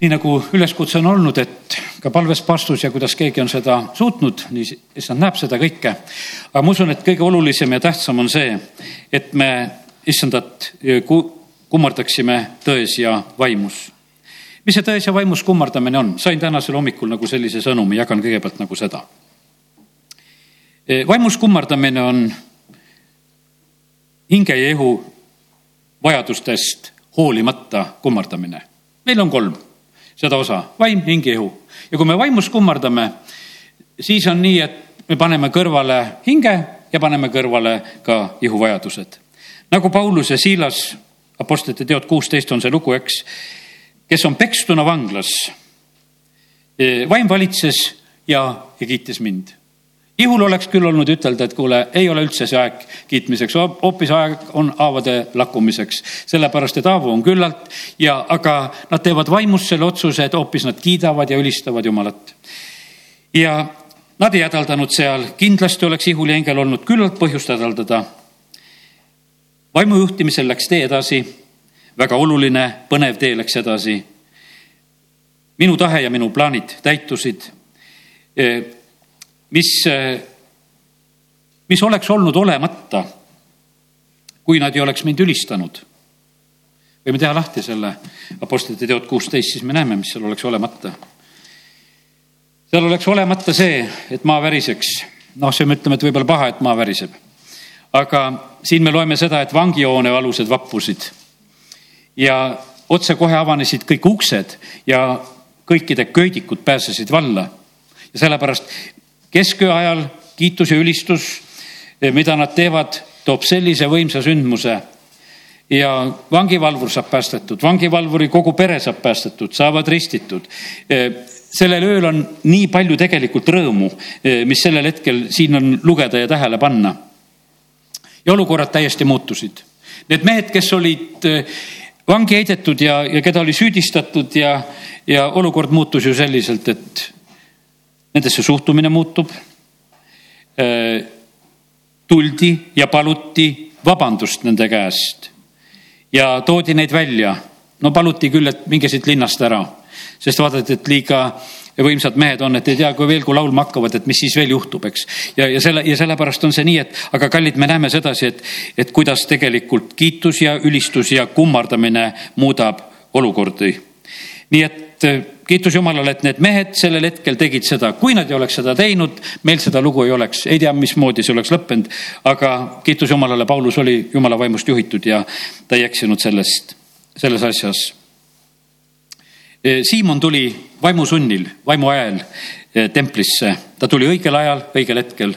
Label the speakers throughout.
Speaker 1: nii nagu üleskutse on olnud, et ka palves paastus ja kuidas keegi on seda suutnud, nii issand näeb seda kõike. aga ma usun, et kõige olulisem ja tähtsam on see, et me issandat kummardaksime tões ja vaimus. mis see tões ja vaimus kummardamine on? sain tänasel hommikul nagu sellise sõnumi, jagan kõigepealt nagu seda. vaimus kummardamine on hinge ja ihu vajadustest hoolimata kummardamine. meil on kolm seda osa, vaim, hing ja ihu. ja kui me vaimus kummardame, siis on nii, et me paneme kõrvale hinge ja paneme kõrvale ka ihuvajadused. nagu Paulus ja Siilas, Apostlite teod kuusteist on see lugu, eks, kes on pekstuna vanglas. vaim valitses ja, ja kiitis mind ihul oleks küll olnud ütelda, et kuule, ei ole üldse see aeg kiitmiseks, hoopis aeg on haavade lakkumiseks, sellepärast et haavu on küllalt ja, aga nad teevad vaimus selle otsuse, et hoopis nad kiidavad ja ülistavad Jumalat. ja nad ei hädaldanud seal, kindlasti oleks ihul ja hingel olnud küllalt põhjust hädaldada. vaimu juhtimisel läks tee edasi, väga oluline, põnev tee läks edasi. minu tahe ja minu plaanid täitusid mis, mis oleks olnud olemata, kui nad ei oleks mind ülistanud. võime teha lahti selle Apostlite teod kuusteist, siis me näeme, mis seal oleks olemata. seal oleks olemata see, et maa väriseks. noh, see me ütleme, et võib-olla paha, et maa väriseb. aga siin me loeme seda, et vangihoone alused vappusid ja otsekohe avanesid kõik uksed ja kõikide köidikud pääsesid valla. ja sellepärast kesköö ajal kiitus ja ülistus, eh, mida nad teevad, toob sellise võimsa sündmuse. ja vangivalvur saab päästetud, vangivalvuri kogu pere saab päästetud, saavad ristitud. Eh, sellel ööl on nii palju tegelikult rõõmu, eh, mis sellel hetkel siin on lugeda ja tähele panna. ja olukorrad täiesti muutusid. Need mehed, kes olid vangi heidetud ja, ja keda oli süüdistatud ja, ja olukord muutus ju selliselt, et nendesse suhtumine muutub. Äh, tuldi ja paluti vabandust nende käest ja toodi neid välja. no paluti küll, et minge siit linnast ära, sest vaadati, et liiga võimsad mehed on, et ei tea, kui veel, kui laulma hakkavad, et mis siis veel juhtub, eks. ja, ja selle ja sellepärast on see nii, et aga kallid, me näeme sedasi, et, et kuidas tegelikult kiitus ja ülistus ja kummardamine muudab olukordi. nii et kiitus Jumalale, et need mehed sellel hetkel tegid seda, kui nad ei oleks seda teinud, meil seda lugu ei oleks, ei tea, mismoodi see oleks lõppenud. aga kiitus Jumalale, Paulus oli Jumala vaimust juhitud ja ta ei eksinud sellest, selles asjas. Siimon tuli vaimusunnil, vaimu ajal eh, templisse, ta tuli õigel ajal, õigel hetkel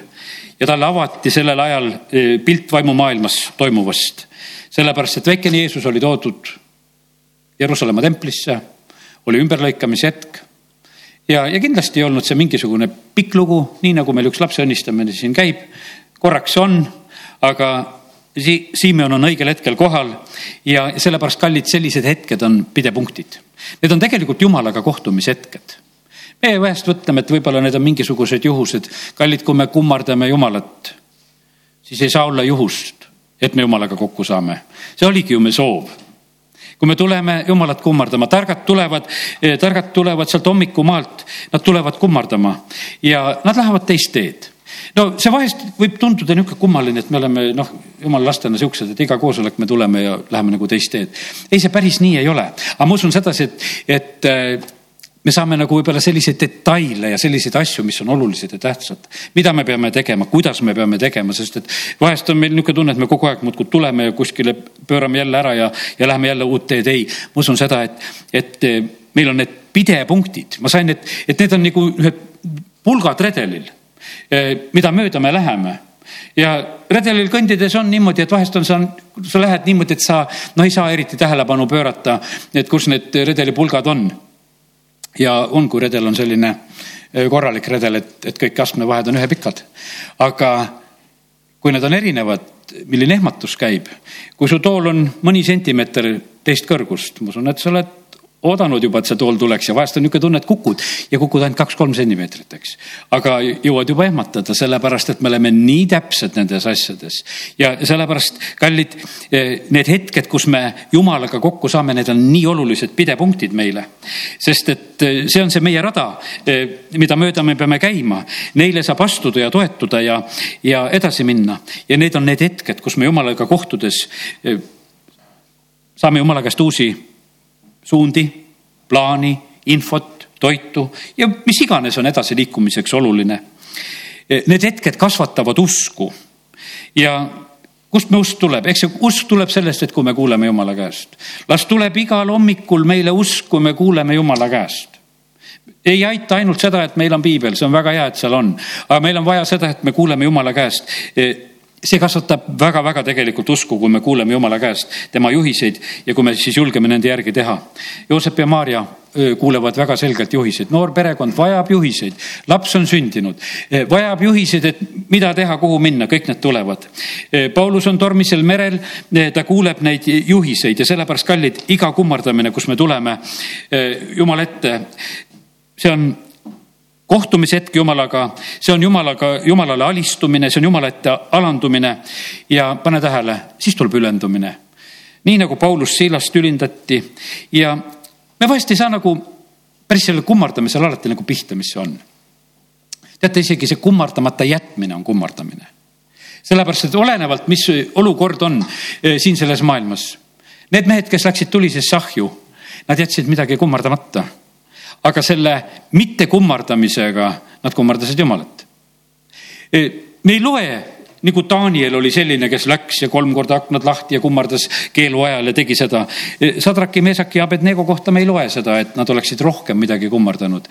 Speaker 1: ja talle avati sellel ajal eh, pilt vaimumaailmas toimuvast. sellepärast, et väikene Jeesus oli toodud Jeruusalemma templisse oli ümberlõikamise hetk. ja, ja kindlasti ei olnud see mingisugune pikk lugu, nii nagu meil üks lapse õnnistamine siin käib. korraks on, aga si-, Simeon on õigel hetkel kohal ja sellepärast, kallid, sellised hetked on pidepunktid. Need on tegelikult jumalaga kohtumise hetked meie vahest mõtleme, et võib-olla need on mingisugused juhused. kallid, kui me kummardame Jumalat, siis ei saa olla juhust, et me Jumalaga kokku saame. see oligi ju me soov kui me tuleme Jumalat kummardama, targad tulevad, eh, targad tulevad sealt hommikumaalt, nad tulevad kummardama ja nad lähevad teist teed no see vahest võib tunduda niisugune kummaline, et me oleme noh, jumala lastena siuksed, et iga koosolek me tuleme ja läheme nagu teist teed. ei, see päris nii ei ole, aga ma usun sedasi, et, et eh, me saame nagu võib-olla selliseid detaile ja selliseid asju, mis on olulised ja tähtsad, mida me peame tegema, kuidas me peame tegema, sest et vahest on meil niisugune tunne, et me kogu aeg muudkui tuleme ja kuskile pöörame jälle ära ja, ja läheme jälle uut teed. ei, ma usun seda, et, et eh, meil on need pidepunktid, ma sain, et, et need on nagu ühed pulgad redelil, eh, mida mööda me läheme. Ja redelil kõndides on niimoodi, et vahest on sa, sa lähed niimoodi, et sa no ei saa eriti tähelepanu pöörata, et kus need redelipulgad on ja on, kui redel on selline äh, korralik redel, et, et kõik astmevahed on ühepikad. aga kui need on erinevad, milline ehmatus käib, kui su tool on mõni sentimeeter teist kõrgust, ma usun, et sa oled oodanud juba, et see tool tuleks ja vahest on niisugune tunne, et kukud ja kukud ainult kaks-kolm sentimeetrit, eks. aga jõuad juba ehmatada, sellepärast et me oleme nii täpsed nendes asjades. ja sellepärast, kallid, eh, need hetked, kus me Jumalaga kokku saame, need on nii olulised pidepunktid meile. sest et eh, see on see meie rada, eh, mida mööda me peame käima. Neile saab astuda ja toetuda ja, ja edasi minna. ja need on need hetked, kus me Jumalaga kohtudes saame Jumala käest uusi suundi, plaani, infot, toitu ja mis iganes on edasiliikumiseks oluline. Need hetked kasvatavad usku. Ja kust me usk tuleb, eks see usk tuleb sellest, et kui me kuuleme Jumala käest. las tuleb igal hommikul meile usk, kui me kuuleme Jumala käest. Ei aita ainult seda, et meil on piibel, see on väga hea, et seal on, aga meil on vaja seda, et me kuuleme Jumala käest see kasvatab väga-väga tegelikult usku, kui me kuuleme Jumala käest tema juhiseid ja kui me siis julgeme nende järgi teha. Joosep ja Maarja kuulevad väga selgelt juhiseid, noor perekond vajab juhiseid, laps on sündinud, vajab juhiseid, et mida teha, kuhu minna, kõik need tulevad. Paulus on tormisel merel, ta kuuleb neid juhiseid ja sellepärast, kallid, iga kummardamine, kus me tuleme Jumala ette, see on kohtumishetk Jumalaga, see on Jumalaga, Jumalale alistumine, see on Jumala ette alandumine ja pane tähele, siis tuleb ülendumine. nii nagu Paulus Siilast ülindati ja me vahest ei saa nagu päris selle kummardamisel alati nagu pihta, mis see on. teate, isegi see kummardamata jätmine on kummardamine. sellepärast, et olenevalt, mis olukord on eh, siin selles maailmas. Need mehed, kes läksid tulisesse ahju, nad jätsid midagi kummardamata aga selle mittekummardamisega nad kummardasid Jumalat. E, me ei loe nagu Daniel oli selline, kes läks ja kolm korda aknad lahti ja kummardas keelu ajal ja tegi seda. E, Sadraki, Meesaki ja Abednego kohta me ei loe seda, et nad oleksid rohkem midagi kummardanud.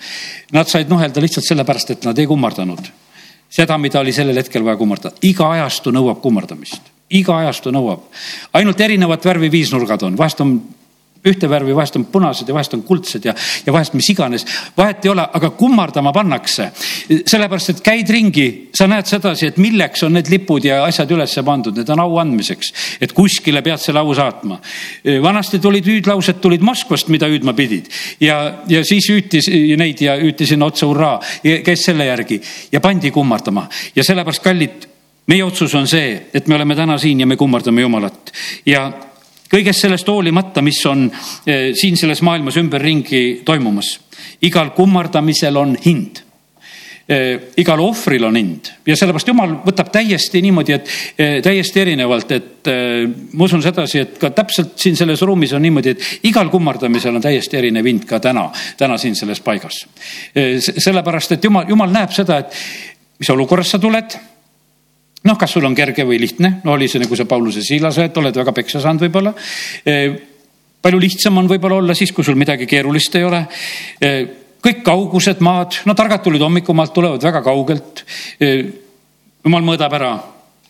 Speaker 1: Nad said nuhelda lihtsalt sellepärast, et nad ei kummardanud seda, mida oli sellel hetkel vaja kummardada. iga ajastu nõuab kummardamist, iga ajastu nõuab. ainult erinevat värvi viisnurgad on, vahest on ühte värvi, vahest on punased ja vahest on kuldsed ja, ja vahest mis iganes. vahet ei ole, aga kummardama pannakse. sellepärast, et käid ringi, sa näed sedasi, et milleks on need lipud ja asjad üles pandud, need on au andmiseks. et kuskile pead selle au saatma. vanasti tulid hüüdlaused, tulid Moskvast, mida hüüdma pidid ja, ja siis hüüti neid ja hüüti sinna otsa hurraa, käis selle järgi ja pandi kummardama ja sellepärast, kallid meie otsus on see, et me oleme täna siin ja me kummardame Jumalat ja kõigest sellest hoolimata, mis on eh, siin selles maailmas ümberringi toimumas. igal kummardamisel on hind eh, igal ohvril on hind ja sellepärast jumal võtab täiesti niimoodi, et eh, täiesti erinevalt, et ma usun sedasi, et ka täpselt siin selles ruumis on niimoodi, et igal kummardamisel on täiesti erinev hind ka täna, täna siin selles paigas. sellepärast, et jumal, jumal näeb seda, et mis olukorras sa tuled noh, kas sul on kerge või lihtne, no oli see nagu see Pauluse Siilase, et oled väga peksa saanud võib-olla. E, palju lihtsam on võib-olla olla siis, kui sul midagi keerulist ei ole. E, kõik kaugused maad, no targad tulid hommikumaalt, tulevad väga kaugelt. E, jumal mõõdab ära,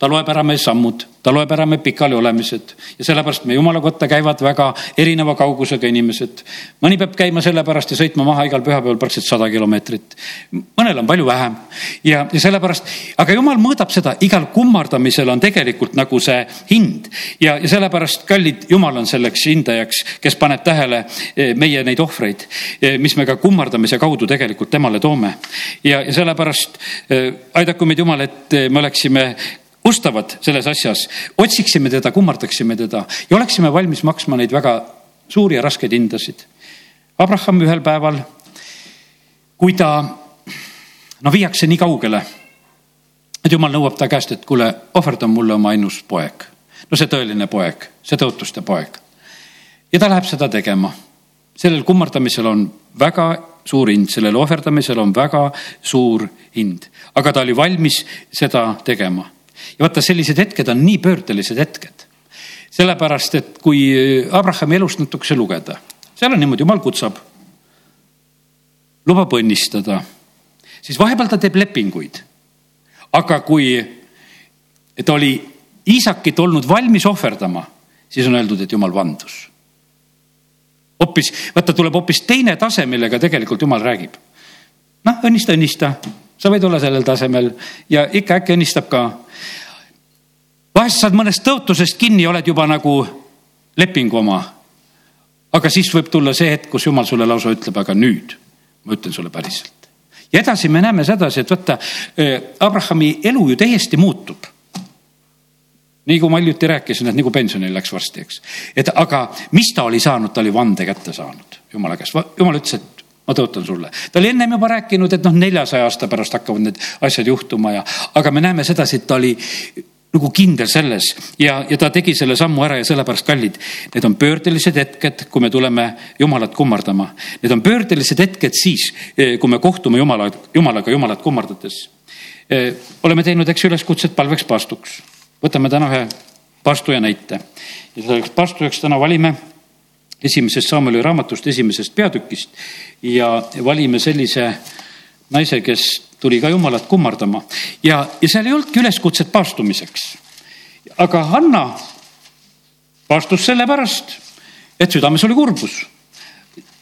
Speaker 1: ta loeb ära meie sammud ta loeb ära me pikali olemised ja sellepärast me jumala kotta käivad väga erineva kaugusega inimesed. mõni peab käima sellepärast ja sõitma maha igal pühapäeval praktiliselt sada kilomeetrit. mõnel on palju vähem ja, ja sellepärast, aga jumal mõõdab seda, igal kummardamisel on tegelikult nagu see hind ja, ja sellepärast kallid, jumal on selleks hindajaks, kes paneb tähele eh, meie neid ohvreid, eh, mis me ka kummardamise kaudu tegelikult temale toome. ja, ja sellepärast eh, aidaku meid Jumal, et me oleksime ustavad selles asjas, otsiksime teda, kummardaksime teda ja oleksime valmis maksma neid väga suuri ja raskeid hindasid. Abraham ühel päeval, kui ta no viiakse nii kaugele, et jumal nõuab ta käest, et kuule, ohverda mulle oma ainus poeg. no see tõeline poeg, see tõotuste poeg. ja ta läheb seda tegema. sellel kummardamisel on väga suur hind, sellel ohverdamisel on väga suur hind, aga ta oli valmis seda tegema ja vaata, sellised hetked on nii pöördelised hetked. sellepärast, et kui Abrahami elust natukese lugeda, seal on niimoodi, jumal kutsab, lubab õnnistada, siis vahepeal ta teeb lepinguid. aga kui ta oli Iisakit olnud valmis ohverdama, siis on öeldud, et jumal vandus. hoopis, vaata, tuleb hoopis teine tase, millega tegelikult jumal räägib. noh, õnnista, õnnista, sa võid olla sellel tasemel ja ikka äkki õnnistab ka vahest saad mõnest tõotusest kinni, oled juba nagu lepingu oma aga siis võib tulla see hetk, kus jumal sulle lausa ütleb, aga nüüd ma ütlen sulle päriselt. ja edasi me näeme sedasi, et vaata, Abrahami elu ju täiesti muutub nii kui ma hiljuti rääkisin, et nagu pensionile läks varsti, eks. et aga mis ta oli saanud, ta oli vande kätte saanud jumala käest, jumal ütles, et ma tõotan sulle. ta oli ennem juba rääkinud, et noh, neljasaja aasta pärast hakkavad need asjad juhtuma ja, aga me näeme sedasi, et ta oli nagu kindel selles ja, ja ta tegi selle sammu ära ja sellepärast kallid, need on pöördelised hetked, kui me tuleme Jumalat kummardama. Need on pöördelised hetked siis, eh, kui me kohtume Jumala, Jumalaga Jumalat kummardades. Eh, oleme teinud, eks üleskutset palveks paastuks võtame täna ühe paastuja näite ja selleks paastujaks täna valime esimesest Samueli raamatust, esimesest peatükist ja valime sellise naise, kes tuli ka Jumalat kummardama ja, ja seal ei olnudki üleskutset paastumiseks. aga Hanna paastus sellepärast, et südames oli kurbus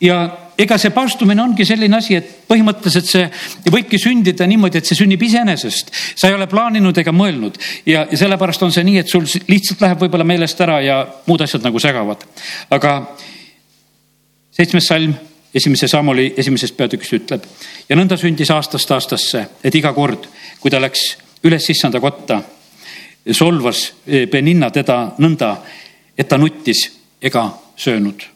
Speaker 1: ja ega see paastumine ongi selline asi, et põhimõtteliselt see võibki sündida niimoodi, et see sünnib iseenesest. sa ei ole plaaninud ega mõelnud ja, ja sellepärast on see nii, et sul lihtsalt läheb võib-olla meelest ära ja muud asjad nagu segavad. aga seitsmes salm, esimese sammuli esimesest peatükist ütleb ja nõnda sündis aastast aastasse, et iga kord, kui ta läks üles issanda kotta, solvas Beninna teda nõnda, et ta nuttis ega söönud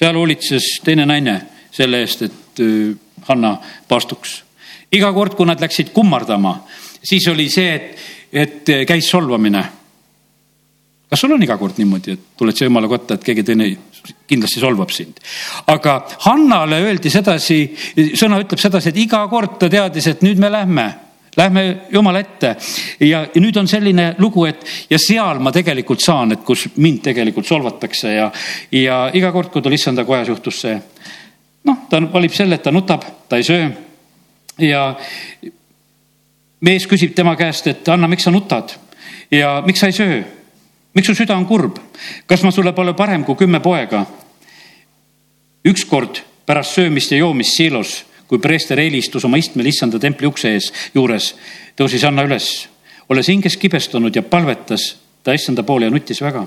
Speaker 1: seal hoolitses teine naine selle eest, et äh, Hanna paastuks. iga kord, kui nad läksid kummardama, siis oli see, et, et äh, käis solvamine. kas sul on iga kord niimoodi, et tuled sa jumala kotta, et keegi teine kindlasti solvab sind. aga Hannale öeldi sedasi, sõna ütleb sedasi, et iga kord ta teadis, et nüüd me lähme Lähme Jumala ette ja, nüüd on selline lugu, et ja seal ma tegelikult saan, et kus mind tegelikult solvatakse ja, ja iga kord, kui tal issanda kojas juhtus see, noh, ta valib selle, et ta nutab, ta ei söö. ja mees küsib tema käest, et Anna, miks sa nutad ja miks sa ei söö? Miks su süda on kurb? kas ma sulle pole parem kui kümme poega? ükskord pärast söömist ja joomist siilos kui preester Eeli istus oma istmel issanda templi ukse ees juures, tõusis Anna üles, olles hinges kibestunud ja palvetas ta issanda poole ja nuttis väga.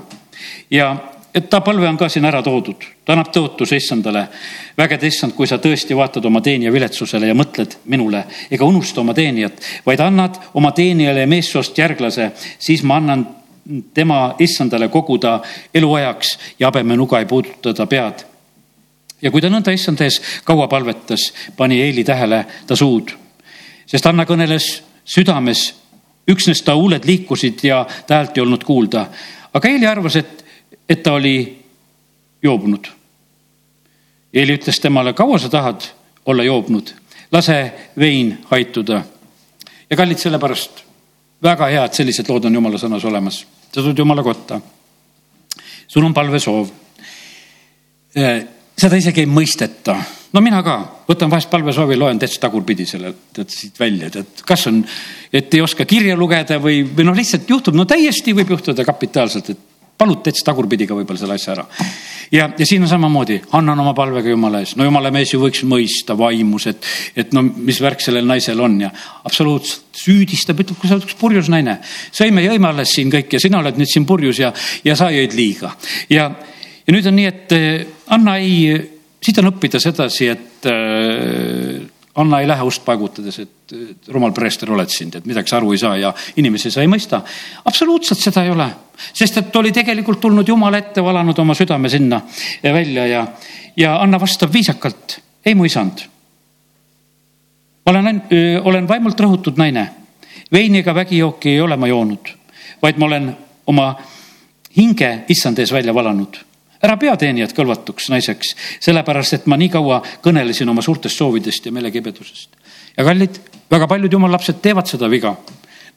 Speaker 1: ja et ta palve on ka siin ära toodud, ta annab tõotuse issandale. vägede issand, kui sa tõesti vaatad oma teenija viletsusele ja mõtled minule ega unusta oma teenijat, vaid annad oma teenijale meessoost järglase, siis ma annan tema issandale koguda eluajaks ja habemenuga ei puuduta ta pead ja kui ta nõnda issand ees kaua palvetas, pani Eeli tähele ta suud, sest Anna kõneles südames, üksnes ta huuled liikusid ja ta häält ei olnud kuulda. aga Eeli arvas, et, et ta oli joobunud. Eeli ütles temale, kaua sa tahad olla joobnud, lase vein haituda. ja kallid, sellepärast väga hea, et sellised lood on jumala sõnas olemas. sa tuled jumala kotta. sul on palvesoov seda isegi ei mõisteta. no mina ka, võtan vahest palvesoovi, loen täitsa tagurpidi selle, tead siit välja, tead, kas on, et ei oska kirja lugeda või, või noh, lihtsalt juhtub, no täiesti võib juhtuda kapitaalselt, et palud täitsa tagurpidi ka võib-olla selle asja ära. ja, ja siin on samamoodi, annan oma palvega jumala ees, no jumala mees ju võiks mõista vaimus, et, et no mis värk sellel naisel on ja absoluutselt süüdistab, ütleb, kui sa oled üks purjus naine. sõime, jõime alles siin kõik ja sina oled nüüd siin purjus ja, ja sa jõid liiga ja ja nüüd on nii, et eh, Anna ei, siit on õppida sedasi, et äh, Anna ei lähe ust paigutades, et rumal preester oled sind, et midagi sa aru ei saa ja inimesi sa ei mõista. absoluutselt seda ei ole, sest et oli tegelikult tulnud Jumala ette, valanud oma südame sinna välja ja, ja Anna vastab viisakalt. ei, mu isand. ma olen, olen vaimult rõhutud naine. veini ega vägijooki ei ole ma joonud, vaid ma olen oma hinge issand ees välja valanud ära pea teenijat kõlvatuks naiseks, sellepärast et ma nii kaua kõnelesin oma suurtest soovidest ja meelekibedusest. ja kallid, väga paljud jumala lapsed teevad seda viga.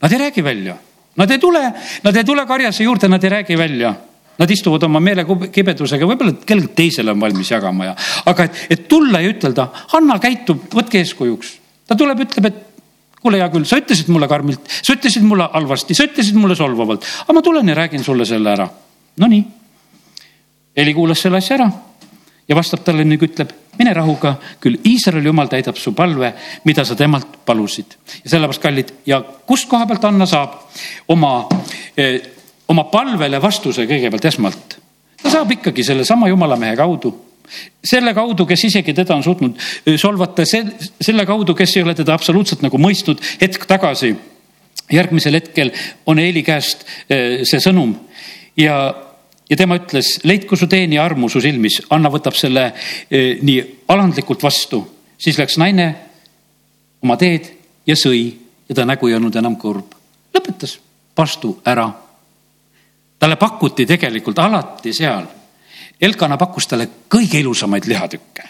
Speaker 1: Nad ei räägi välja, nad ei tule, nad ei tule karjase juurde, nad ei räägi välja Nad istuvad oma meelekibedusega, võib-olla kellelgi teisele on valmis jagama ja, aga et, et tulla ja ütelda, Hanna käitub, võtke eeskujuks. ta tuleb, ütleb, et kuule, hea küll, sa ütlesid mulle karmilt, sa ütlesid mulle halvasti, sa ütlesid mulle solvavalt, aga ma tulen ja räägin sulle selle ära. Nonii Eli kuulas selle asja ära ja vastab talle ning ütleb, mine rahuga, küll Iisraeli jumal täidab su palve, mida sa temalt palusid. ja sellepärast, kallid, ja kust koha pealt Anna saab oma eh,, oma palvele vastuse kõigepealt esmalt? ta saab ikkagi sellesama jumalamehe kaudu selle kaudu, kes isegi teda on suutnud solvata, selle kaudu, kes ei ole teda absoluutselt nagu mõistnud hetk tagasi. järgmisel hetkel on Eeli käest see sõnum ja, ja tema ütles, leidku su teenija armu su silmis, Anna võtab selle nii alandlikult vastu, siis läks naine oma teed ja sõi ja ta nägu ei olnud enam kurb. lõpetas, pastu ära. talle pakuti tegelikult alati seal Elkana pakkus talle kõige ilusamaid lihatükke.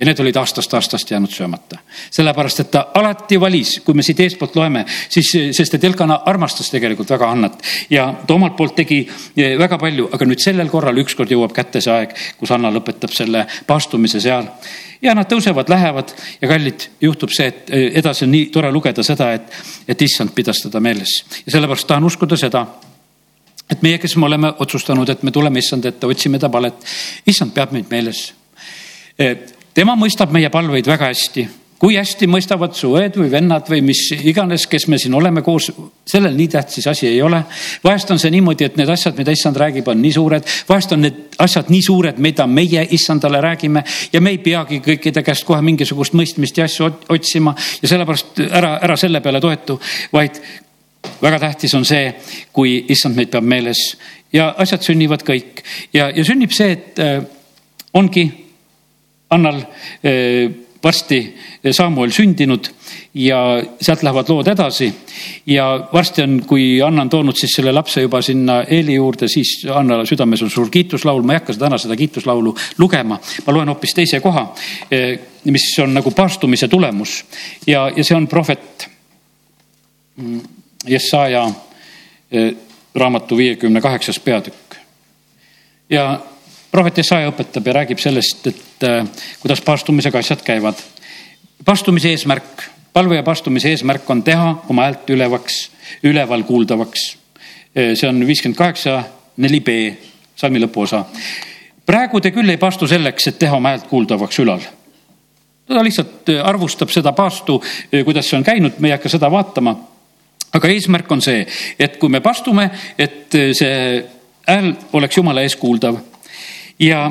Speaker 1: Ja need olid aastast aastast jäänud söömata, sellepärast et ta alati valis, kui me siit eespoolt loeme, siis, sest et Elkana armastas tegelikult väga Annat ja ta omalt poolt tegi eh, väga palju, aga nüüd sellel korral ükskord jõuab kätte see aeg, kus Anna lõpetab selle paastumise seal. Ja nad tõusevad, lähevad ja kallid, juhtub see, et eh, edasi on nii tore lugeda seda, et, et issand pidas teda meeles. Ja sellepärast tahan uskuda seda et meie, kes me oleme otsustanud, et me tuleme issand ette, otsime ta palet, issand peab meid meeles. Tema mõistab meie palveid väga hästi, kui hästi mõistavad su õed või vennad või mis iganes, kes me siin oleme koos, sellel nii tähtis asi ei ole. vahest on see niimoodi, et need asjad, mida issand räägib, on nii suured, vahest on need asjad nii suured, mida meie issandale räägime. Ja me ei peagi kõikide käest kohe mingisugust mõistmist ja asju otsima ja sellepärast ära, ära selle peale toetu, vaid väga tähtis on see, kui issand meid peab meeles. Ja asjad sünnivad kõik. Ja, ja sünnib see, et äh, ongi Annal äh, varsti Samuel sündinud ja sealt lähevad lood edasi. ja varsti on, kui Anna on toonud siis selle lapse juba sinna Eeli juurde, siis Anna südames on suur kiituslaul, ma ei hakka täna seda kiituslaulu lugema, ma loen hoopis teise koha, äh, mis on nagu paastumise tulemus ja, ja see on prohvet Jesaja eh, raamatu viiekümne kaheksas peatükk. ja prohvet Jesaja õpetab ja räägib sellest, et eh, kuidas paastumisega asjad käivad. paastumise eesmärk, palve ja paastumise eesmärk on teha oma häält ülevaks, üleval kuuldavaks. Eh, see on viiskümmend kaheksa, neli B, salmi lõpuosa. praegu te küll ei paastu selleks, et teha oma häält kuuldavaks ülal ta lihtsalt arvustab seda paastu, kuidas see on käinud, me ei hakka seda vaatama aga eesmärk on see, et kui me pastume, et see hääl oleks jumala ees kuuldav. ja,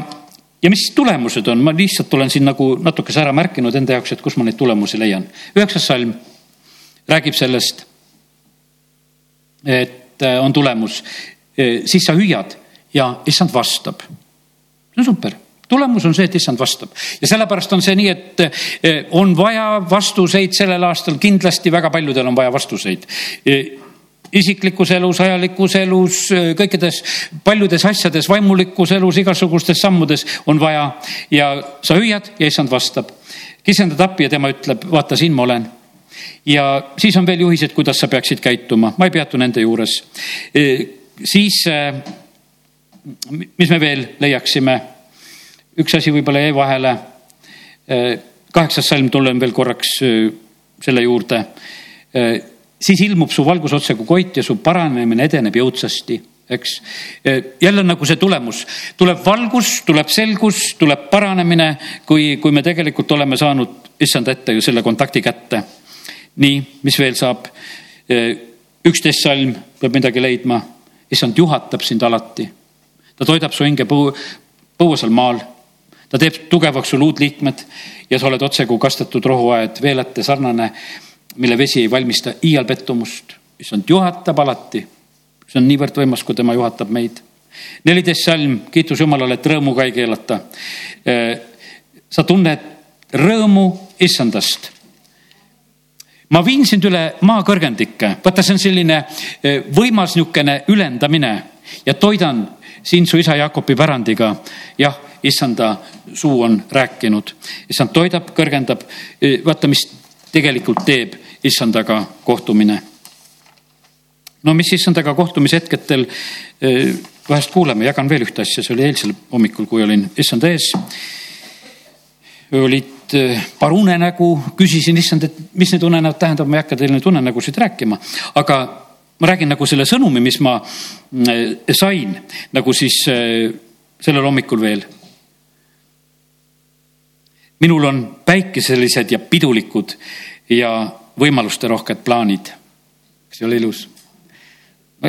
Speaker 1: ja mis tulemused on, ma lihtsalt olen siin nagu natukese ära märkinud enda jaoks, et kus ma neid tulemusi leian. üheksas salm räägib sellest, et äh, on tulemus, äh, siis sa hüüad ja issand vastab. see on super. Tulemus on see, et issand vastab. Ja sellepärast on see nii, et eh, on vaja vastuseid sellel aastal, kindlasti väga paljudel on vaja vastuseid isiklikus elus, ajalikus elus, kõikides paljudes asjades, vaimulikus elus, igasugustes sammudes on vaja ja sa hüüad ja issand vastab. kisendad appi ja tema ütleb, vaata, siin ma olen. ja siis on veel juhised, kuidas sa peaksid käituma, ma ei peatu nende juures. siis, mis me veel leiaksime üks asi võib-olla jäi vahele. Äh, kaheksas salm, tulen veel korraks selle juurde. Siis ilmub su valgus otse kui koit ja su paranemine edeneb jõudsasti eks. jälle nagu see tulemus, tuleb valgus, tuleb selgus, tuleb paranemine, kui, kui me tegelikult oleme saanud issanda ette ju selle kontakti kätte. nii, mis veel saab? üksteist salm peab midagi leidma, issand juhatab sind alati. ta toidab su hinge põu, põuasel maal ta teeb tugevaks sul uudliikmed ja sa oled otsekui kastetud rohuaed, veelate sarnane, mille vesi ei valmista iial pettumust. issand juhatab alati. see on niivõrd võimas, kui tema juhatab meid. neliteist salm, kiitus Jumalale, et rõõmuga ei keelata. Äh, sa tunned rõõmu issandast ma viin sind üle maa kõrgendikke, vaata, see on selline äh, võimas niisugune ülendamine ja toidan sind su isa Jakobi pärandiga. jah, issanda suu on rääkinud, issand toidab, kõrgendab. vaata, mis tegelikult teeb issandaga kohtumine. no mis issandaga kohtumise hetkedel vahest kuuleme, jagan veel ühte asja, see oli eilsel hommikul, kui olin issanda ees. olid paar unenägu, küsisin issand, et mis need unenäod tähendavad, ma ei hakka teile neid unenägusid rääkima, aga ma räägin nagu selle sõnumi, mis ma sain nagu siis sellel hommikul veel minul on päikeselised ja pidulikud ja võimalusterohked plaanid. kas ei ole ilus?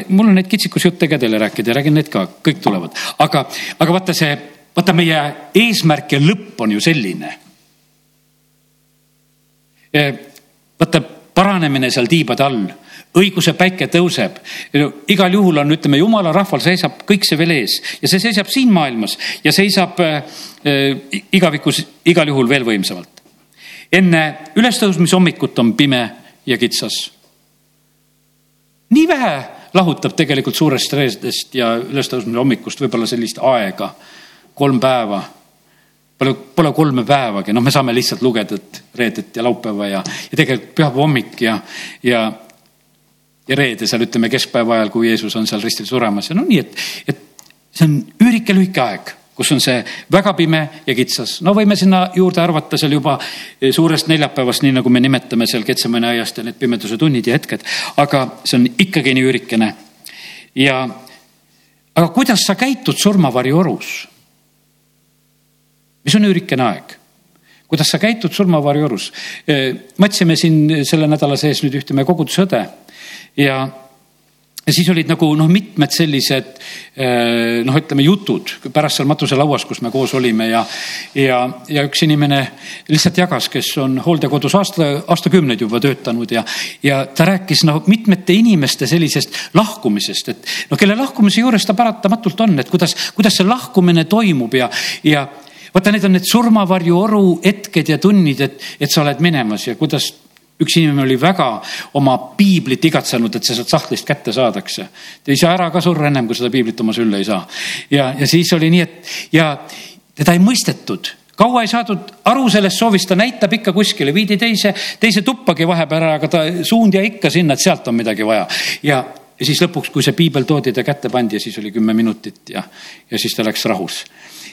Speaker 1: mul on neid kitsikusjutte ka teile rääkida ja räägin need ka, kõik tulevad, aga, aga vaata see, vaata meie eesmärk ja lõpp on ju selline. vaata paranemine seal tiibade all, õiguse päike tõuseb. igal juhul on, ütleme, jumala rahval seisab kõik see veel ees ja see seisab siin maailmas ja seisab äh, igavikus igal juhul veel võimsamalt. enne ülestõusmise hommikut on pime ja kitsas. nii vähe lahutab tegelikult suurest reedest ja ülestõusmise hommikust võib-olla sellist aega, kolm päeva. Pole, pole kolme päevagi, noh, me saame lihtsalt lugeda, et reedet ja laupäeva ja, ja tegelikult pühapäeva hommik ja, ja, ja reede seal ütleme keskpäeva ajal, kui Jeesus on seal ristil suremas ja no nii, et, et see on üürike lühike aeg kus on see väga pime ja kitsas. no võime sinna juurde arvata seal juba suurest neljapäevast, nii nagu me nimetame seal Ketsemani aiast ja need pimeduse tunnid ja hetked, aga see on ikkagi nii üürikene. ja, aga kuidas sa käitud surmavarju orus? mis on üürikene aeg? Kuidas sa käitud surmavarju orus? me otsime siin selle nädala sees nüüd ühte meie koguduse õde ja ja siis olid nagu noh, mitmed sellised noh, ütleme jutud pärast seal matuselauas, kus me koos olime ja, ja, ja üks inimene lihtsalt jagas, kes on hooldekodus aasta, aastakümneid juba töötanud ja, ja ta rääkis noh, mitmete inimeste sellisest lahkumisest, et noh, kelle lahkumise juures ta paratamatult on, et kuidas, kuidas see lahkumine toimub ja, ja vaata, need on need surmavarju oru hetked ja tunnid, et, et sa oled minemas ja kuidas üks inimene oli väga oma piiblit igatsenud, et see sealt sahtlist kätte saadakse. ta ei saa ära ka surra ennem, kui seda piiblit oma sülle ei saa. ja, ja siis oli nii, et ja teda ei mõistetud kaua ei saadud aru sellest soovist, ta näitab ikka kuskile, viidi teise, teise tuppagi vahepeal ära, aga ta suund jäi ikka sinna, et sealt on midagi vaja. ja, ja siis lõpuks, kui see piibel toodi, ta kätte pandi ja siis oli kümme minutit ja, ja siis ta läks rahus.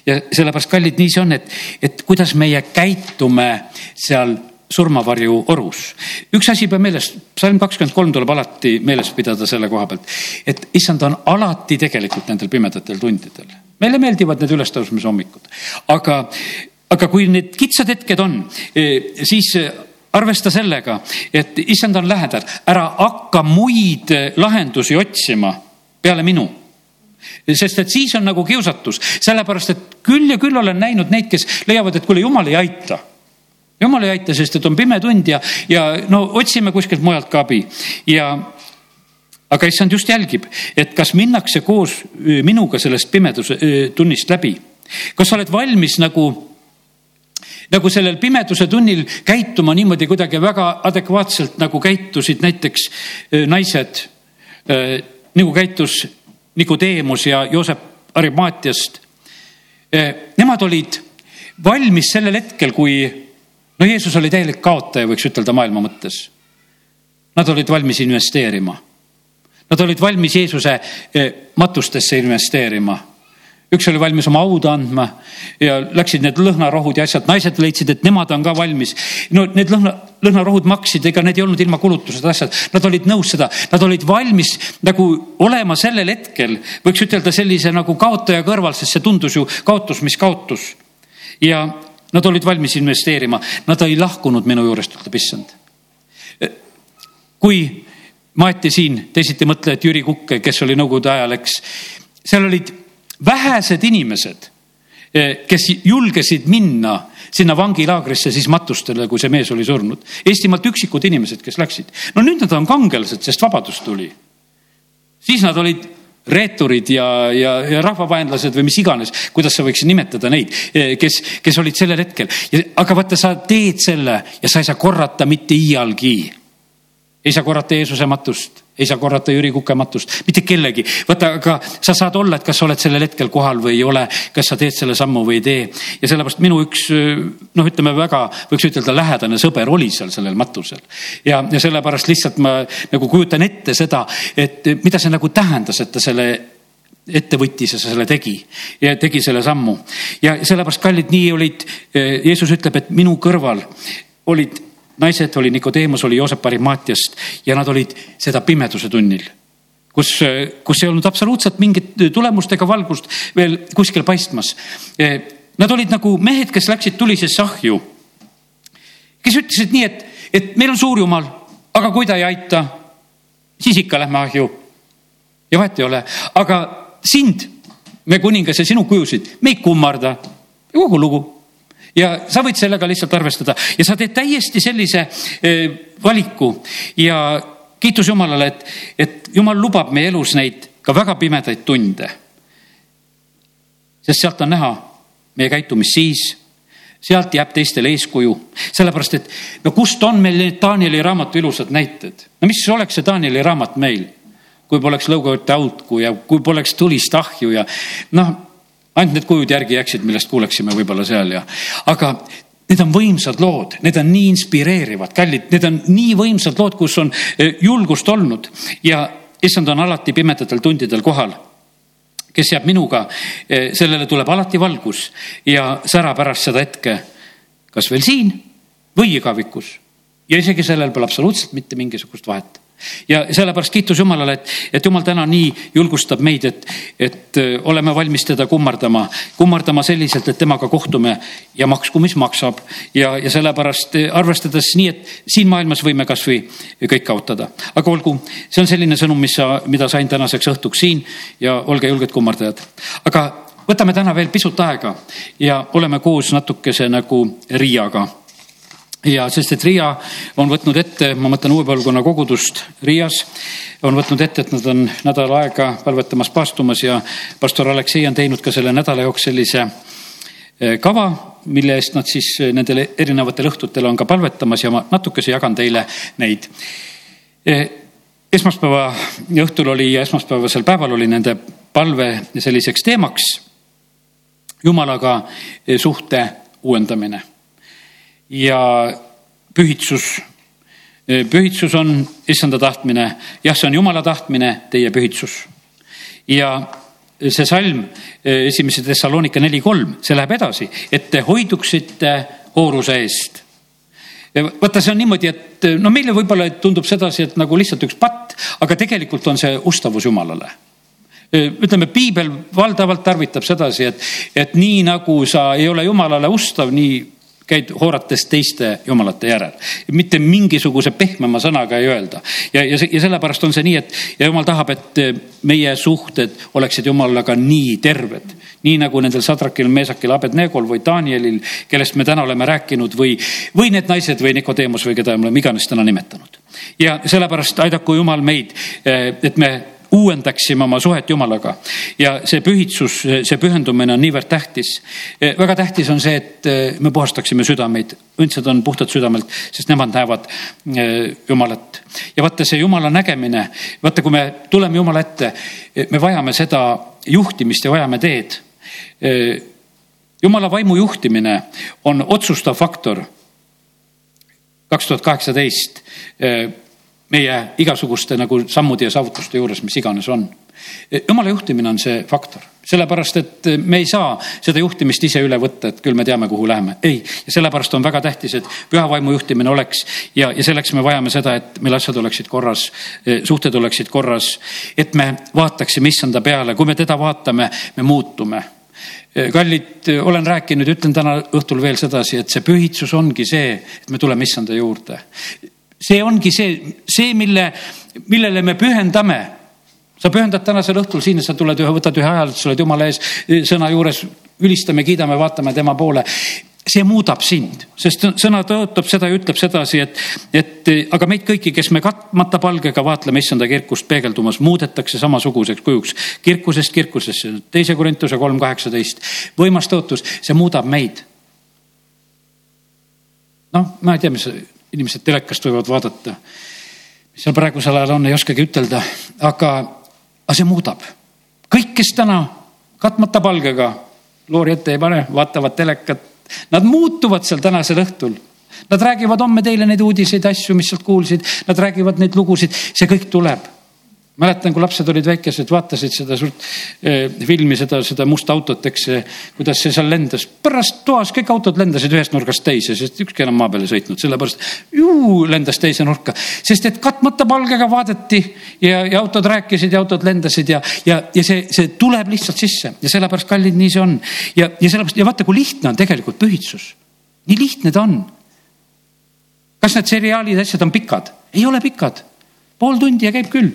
Speaker 1: Ja sellepärast, kallid, nii see on, et, et kuidas meie käitume seal surmavarju orus. üks asi peab meeles, psalm kakskümmend kolm tuleb alati meeles pidada selle koha pealt, et issand on alati tegelikult nendel pimedatel tundidel. meile meeldivad need ülestõusmise hommikud, aga, aga kui need kitsad hetked on, e, siis arvesta sellega, et issand on lähedal, ära hakka muid lahendusi otsima peale minu sest et siis on nagu kiusatus, sellepärast et küll ja küll olen näinud neid, kes leiavad, et kuule, jumal ei aita. Jumal ei aita, sest et on pime tund ja, ja no otsime kuskilt mujalt ka abi. Ja aga issand just jälgib, et kas minnakse koos minuga sellest pimeduse tunnist läbi. kas sa oled valmis nagu, nagu sellel pimeduse tunnil käituma niimoodi kuidagi väga adekvaatselt, nagu käitusid näiteks naised, nagu käitus Nikodeemus ja Joosep Arimaatiast. Nemad olid valmis sellel hetkel, kui no Jeesus oli täielik kaotaja, võiks ütelda maailma mõttes. Nad olid valmis investeerima. Nad olid valmis Jeesuse eh, matustesse investeerima. üks oli valmis oma hauda andma ja läksid need lõhnarohud ja asjad, naised leidsid, et nemad on ka valmis. no need lõhna, lõhnarohud maksid, ega need ei olnud ilma kulutuseta asjad, nad olid nõus seda, nad olid valmis nagu olema sellel hetkel, võiks ütelda sellise nagu kaotaja kõrval, sest see tundus ju kaotus, mis kaotus. ja Nad olid valmis investeerima, nad ei lahkunud minu juurest, ütleb issand. kui maeti siin teisiti mõtlejat Jüri Kukke, kes oli nõukogude ajal, eks, seal olid vähesed inimesed, kes julgesid minna sinna vangilaagrisse siis matustele, kui see mees oli surnud. Eestimaalt üksikud inimesed, kes läksid. no nüüd nad on kangelased, sest vabadus tuli. siis nad olid reeturid ja, ja, ja rahvavaenlased või mis iganes, kuidas sa võiksid nimetada neid, eh, kes, kes olid sellel hetkel. aga vaata, sa teed selle ja sa ei saa korrata mitte iialgi. Ei saa korrata Jeesuse matust ei saa korrata Jüri Kukematust, mitte kellegi. vaata, aga sa saad olla, et kas sa oled sellel hetkel kohal või ei ole, kas sa teed selle sammu või ei tee. ja sellepärast minu üks noh, ütleme väga, võiks ütelda lähedane sõber oli seal sellel matusel. ja, ja sellepärast lihtsalt ma nagu kujutan ette seda, et mida see nagu tähendas, et ta selle ette võttis ja selle tegi ja tegi selle sammu. ja sellepärast, kallid, nii olid, Jeesus ütleb, et minu kõrval olid naised oli Nikodeemus, oli Joosep Arimaatiast ja nad olid seda pimeduse tunnil kus, kus ei olnud absoluutselt mingit tulemust ega valgust veel kuskil paistmas. Nad olid nagu mehed, kes läksid tulisesse ahju. kes ütlesid nii, et, et meil on suur jumal, aga kui ta ei aita, siis ikka lähme ahju. ja vahet ei ole, aga sind, me kuningas ja sinu kujusid, me ei kummarda. kogu lugu ja sa võid sellega lihtsalt arvestada. Ja sa teed täiesti sellise eh, valiku. Ja kiitus Jumalale, et, et Jumal lubab meie elus neid ka väga pimedaid tunde. sest sealt on näha meie käitumist siis, sealt jääb teistele eeskuju, sellepärast et no kust on meil need Danieli raamatu ilusad näited, no mis oleks see Danieli raamat meil, kui poleks lõugaõtte autku ja kui poleks tulist ahju ja noh, ainult need kujud järgi jääksid, millest kuuleksime võib-olla seal ja, aga Need on võimsad lood, need on nii inspireerivad, kallid, need on nii võimsad lood, kus on eh, julgust olnud ja issand on alati pimedatel tundidel kohal. kes jääb minuga, eh, sellele tuleb alati valgus ja sära pärast seda hetke, kas veel siin või igavikus. ja isegi sellel pole absoluutselt mitte mingisugust vahet ja sellepärast kiitus Jumalale, et, et Jumal täna nii julgustab meid, et, et äh, oleme valmis teda kummardama, kummardama selliselt, et temaga kohtume ja maksku, mis maksab. ja, ja sellepärast äh, arvestades nii, et siin maailmas võime kasvõi kõik kaotada, aga olgu, see on selline sõnum, mis sa, mida sain tänaseks õhtuks siin ja olge julged kummardajad. aga võtame täna veel pisut aega ja oleme koos natukese nagu Riiaga ja sest, et Riia on võtnud ette, ma mõtlen uue põlvkonna kogudust Riias, on võtnud ette, et nad on nädal aega palvetamas, paastumas ja pastor Aleksei on teinud ka selle nädala jooksul sellise eh, kava, mille eest nad siis eh, nendel erinevatel õhtutel on ka palvetamas ja ma natukese jagan teile neid. Eh, esmaspäeva õhtul oli ja esmaspäevasel päeval oli nende palve selliseks teemaks Jumalaga suhte uuendamine ja pühitsus. pühitsus on issanda tahtmine, jah, see on jumala tahtmine, teie pühitsus. ja see salm, esimese Thessalonika neli kolm, see läheb edasi, et te hoiduksite hooruse eest vaata, see on niimoodi, et no meile võib-olla tundub sedasi, et nagu lihtsalt üks patt, aga tegelikult on see ustavus Jumalale ütleme, piibel valdavalt tarvitab sedasi, et, et nii nagu sa ei ole Jumalale ustav, nii käid hoorates teiste jumalate järel. mitte mingisuguse pehmema sõnaga ei öelda. ja, ja, ja sellepärast on see nii, et ja jumal tahab, et meie suhted oleksid jumalaga nii terved. nii nagu nendel Sadrakil, Meesakil, Abednegol või Danielil, kellest me täna oleme rääkinud või, või need naised või Nikodeemus või keda me oleme iganes täna nimetanud. ja sellepärast aidaku Jumal meid, et me uuendaksime oma suhet Jumalaga. ja see pühitsus, see pühendumine on niivõrd tähtis. väga tähtis on see, et eh, me puhastaksime südameid. õndsad on puhtad südamelt, sest nemad näevad eh, Jumalat. ja vaata see Jumala nägemine, vaata, kui me tuleme Jumala ette, eh, me vajame seda juhtimist ja vajame teed. Jumala vaimu juhtimine on otsustav faktor. kaks tuhat kaheksateist meie igasuguste nagu sammude ja saavutuste juures, mis iganes on. jumala juhtimine on see faktor, sellepärast et me ei saa seda juhtimist ise üle võtta, et küll me teame, kuhu läheme. ei, ja sellepärast on väga tähtis, et püha vaimu juhtimine oleks ja, ja selleks me vajame seda, et meil asjad oleksid korras, suhted oleksid korras, et me vaataksime issanda peale, kui me teda vaatame, me muutume kallid, olen rääkinud ütlen täna õhtul veel sedasi, et see pühitsus ongi see, et me tuleme issanda juurde see ongi see, see, mille, millele me pühendame. sa pühendad tänasel õhtul siin, sa tuled ühe, võtad ühe ajalduse, oled jumala ees sõna juures, ülistame, kiidame, vaatame tema poole see muudab sind, sest sõna tõotab seda ja ütleb sedasi, et, et aga meid kõiki, kes me katmata palgega vaatleme issanda kirkust peegeldumas, muudetakse samasuguseks kujuks kirkusest kirkusesse, teise Korintuse kolm kaheksateist. võimas tõotus, see muudab meid. noh, ma ei tea, mis inimesed telekast võivad vaadata. mis seal praegusel ajal on, ei oskagi ütelda, aga, aga see muudab. kõik, kes täna katmata palgega loori ette ei pane, vaatavad telekat, nad muutuvad seal tänasel õhtul. Nad räägivad homme teile neid uudiseid, asju, mis sealt kuulsid, nad räägivad neid lugusid, see kõik tuleb mäletan, kui lapsed olid väikesed, vaatasid seda suurt eh, filmi, seda, seda musta autot, eks, kuidas see seal lendas. pärast toas kõik autod lendasid ühest nurgast teise, sest ükski enam maa peale sõitnud, sellepärast juu, lendas teise nurka. sest et katmata palgega vaadati ja, ja autod rääkisid ja autod lendasid ja, ja, ja see, see tuleb lihtsalt sisse ja sellepärast, kallid, nii see on. ja, ja sellepärast ja vaata, kui lihtne on tegelikult pühitsus. nii lihtne ta on. kas need seriaalid, asjad on pikad? ei ole pikad. pool tundi ja käib küll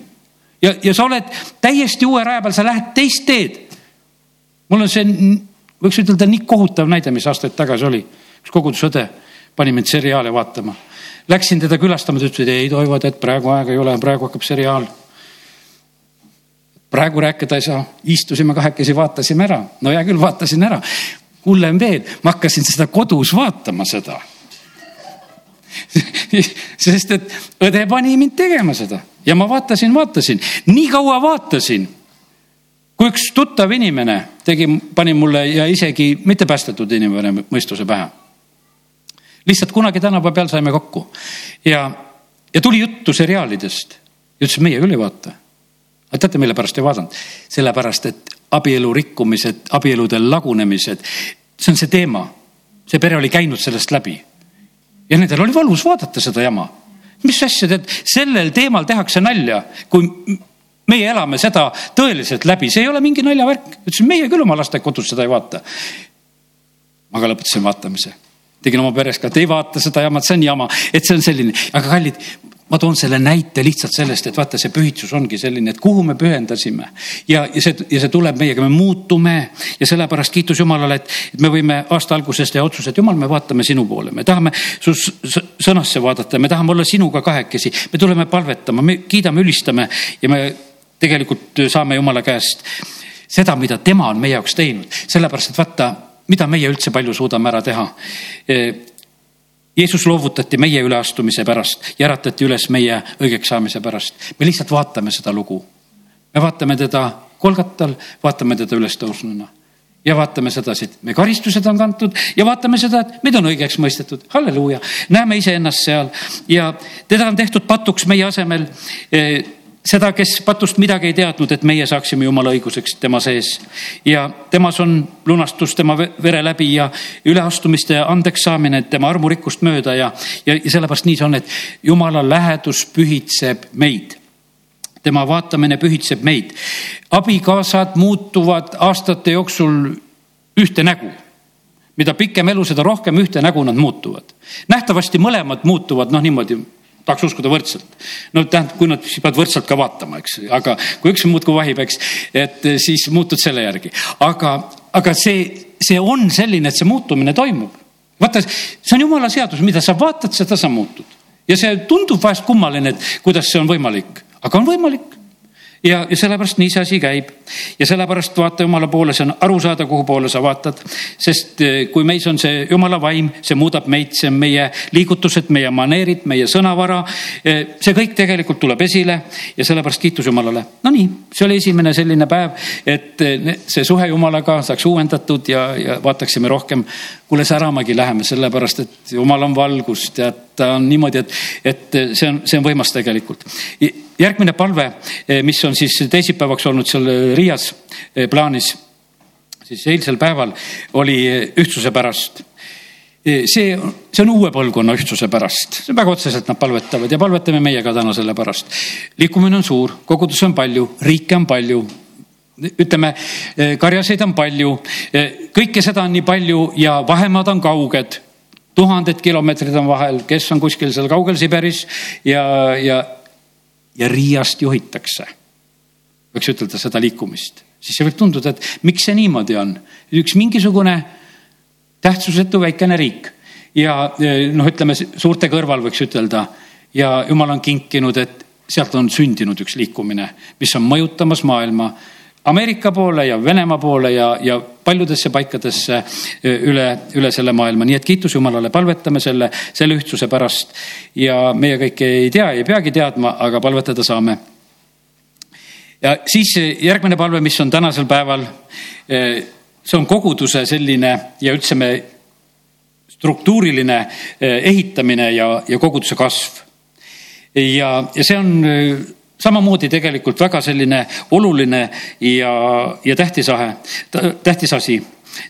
Speaker 1: ja, ja sa oled täiesti uue raja peal, sa lähed teist teed. mul on see, võiks ütelda nii kohutav näide, mis aastaid tagasi oli. üks kogudusõde pani mind seriaale vaatama. Läksin teda külastama, ta ütles, et ei Toivo, tead praegu aega ei ole, praegu hakkab seriaal. praegu rääkida ei saa, istusime kahekesi, vaatasime ära, no hea küll, vaatasin ära. hullem veel, ma hakkasin seda kodus vaatama, seda sest et õde pani mind tegema seda ja ma vaatasin, vaatasin, nii kaua vaatasin, kui üks tuttav inimene tegi, pani mulle ja isegi mitte päästetud inimene mõistuse pähe. lihtsalt kunagi tänava peal saime kokku ja, ja tuli juttu seriaalidest ja ütles, meie küll ei vaata. aga teate, mille pärast ei vaadanud? sellepärast, et abielu rikkumised, abielude lagunemised, see on see teema. see pere oli käinud sellest läbi ja nendel oli valus vaadata seda jama. mis asja, tead, sellel teemal tehakse nalja, kui meie elame seda tõeliselt läbi, see ei ole mingi naljavärk. ütlesin, meie küll oma lastega kodus seda ei vaata. ma ka lõpetasin vaatamise tegin oma peres ka, et ei vaata seda jama, see on jama, et see on selline, aga kallid, ma toon selle näite lihtsalt sellest, et vaata, see pühitsus ongi selline, et kuhu me pühendasime. Ja, ja see, ja see tuleb meiega, me muutume. Ja sellepärast kiitus Jumalale, et, me võime aasta alguses teha otsuse, et Jumal, me vaatame sinu poole, me tahame su sõnasse vaadata, me tahame olla sinuga kahekesi, me tuleme palvetama, me kiidame, ülistame ja me tegelikult saame Jumala käest seda, mida tema on meie jaoks teinud, sellepärast et vaata, mida meie üldse palju suudame ära teha Jeesus loovutati meie üleastumise pärast ja äratati üles meie õigeks saamise pärast. me lihtsalt vaatame seda lugu. me vaatame teda kolgatal, vaatame teda ülestõusnuna ja vaatame sedasi, et me karistused on kantud ja vaatame seda, et meid on õigeks mõistetud. halleluuja, näeme iseennast seal ja teda on tehtud patuks meie asemel seda, kes patust midagi ei teadnud, et meie saaksime jumala õiguseks tema sees. ja temas on lunastus tema vere läbi ja üleastumiste andeks saamine tema armurikkust mööda ja, ja, ja sellepärast nii see on, et jumala lähedus pühitseb meid tema vaatamine pühitseb meid. abikaasad muutuvad aastate jooksul ühte nägu. mida pikem elu, seda rohkem ühte nägu nad muutuvad. nähtavasti mõlemad muutuvad noh, niimoodi tahaks uskuda võrdselt. no tähendab, kui nad, siis peavad võrdselt ka vaatama, eks, aga kui üks muudkui vahib, eks, et siis muutud selle järgi. aga, aga see, see on selline, et see muutumine toimub. vaata, see on jumala seadus, mida sa vaatad, seda sa muutud. ja see tundub vahest kummaline, et kuidas see on võimalik, aga on võimalik ja, ja sellepärast nii see asi käib ja sellepärast vaata Jumala poole, see on aru saada, kuhu poole sa vaatad. sest eh, kui meis on see Jumala vaim, see muudab meid, see on meie liigutused, meie maneerid, meie sõnavara. Eh, see kõik tegelikult tuleb esile ja sellepärast kiitus Jumalale. Nonii, see oli esimene selline päev, et eh, see suhe Jumalaga saaks uuendatud ja, ja vaataksime rohkem kuule, säramagi läheme, sellepärast et jumal on valgus, tead, ta on niimoodi, et, et see on, see on võimas tegelikult. järgmine palve, mis on siis teisipäevaks olnud seal Riias eh, plaanis, siis eilsel päeval oli ühtsuse pärast eh, see, see on uue põlvkonna ühtsuse pärast, see on väga otseselt nad palvetavad ja palvetame meie ka täna selle pärast. liikumine on suur, kogudusi on palju, riike on palju ütleme, eh, karjaseid on palju, eh, kõike seda on nii palju ja vahemaad on kauged. tuhanded kilomeetrid on vahel, kes on kuskil seal kaugel Siberis ja, ja, ja Riiast juhitakse. võiks ütelda seda liikumist, siis see võib tunduda, et miks see niimoodi on. üks mingisugune tähtsusetu väikene riik ja noh, ütleme suurte kõrval võiks ütelda ja jumal on kinkinud, et sealt on sündinud üks liikumine, mis on mõjutamas maailma Ameerika poole ja Venemaa poole ja, ja paljudesse paikadesse üle, üle selle maailma, nii et kiitus Jumalale, palvetame selle, selle ühtsuse pärast. ja meie kõike ei tea, ei peagi teadma, aga palvetada saame. ja siis järgmine palve, mis on tänasel päeval, see on koguduse selline ja üldse me struktuuriline ehitamine ja, ja koguduse kasv. ja, ja see on samamoodi tegelikult väga selline oluline ja, ja tähtis ahe, tähtis asi,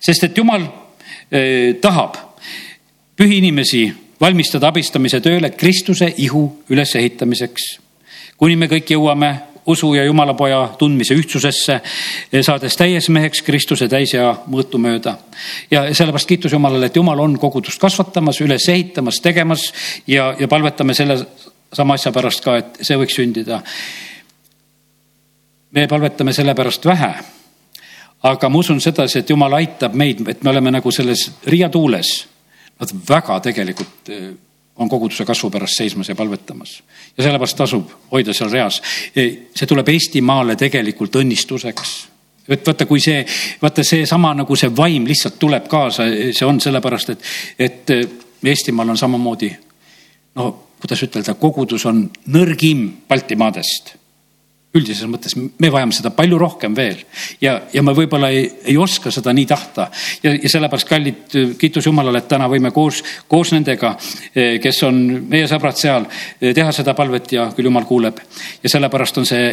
Speaker 1: sest et jumal eh, tahab pühi inimesi valmistada abistamise tööle Kristuse ihu ülesehitamiseks. kuni me kõik jõuame usu ja Jumala poja tundmise ühtsusesse, eh, saades täies meheks Kristuse täisea mõõtu mööda. ja sellepärast kiitus Jumalale, et Jumal on kogudust kasvatamas, üles ehitamas, tegemas ja, ja palvetame selle sama asja pärast ka, et see võiks sündida. me palvetame sellepärast vähe. aga ma usun sedasi, et jumal aitab meid, et me oleme nagu selles Riia tuules. Nad väga tegelikult eh, on koguduse kasvu pärast seismas ja palvetamas. ja sellepärast tasub hoida seal reas. Eh, see tuleb Eestimaale tegelikult õnnistuseks et vaata, kui see, vaata seesama nagu see vaim lihtsalt tuleb kaasa, see on sellepärast, et, et eh, Eestimaal on samamoodi no kuidas ütelda, kogudus on nõrgim Baltimaadest üldises mõttes, me vajame seda palju rohkem veel ja, ja me võib-olla ei, ei oska seda nii tahta. ja, ja sellepärast, kallid, kiitus Jumalale, et täna võime koos, koos nendega, eh, kes on meie sõbrad seal, eh, teha seda palvet ja küll Jumal kuuleb. ja sellepärast on see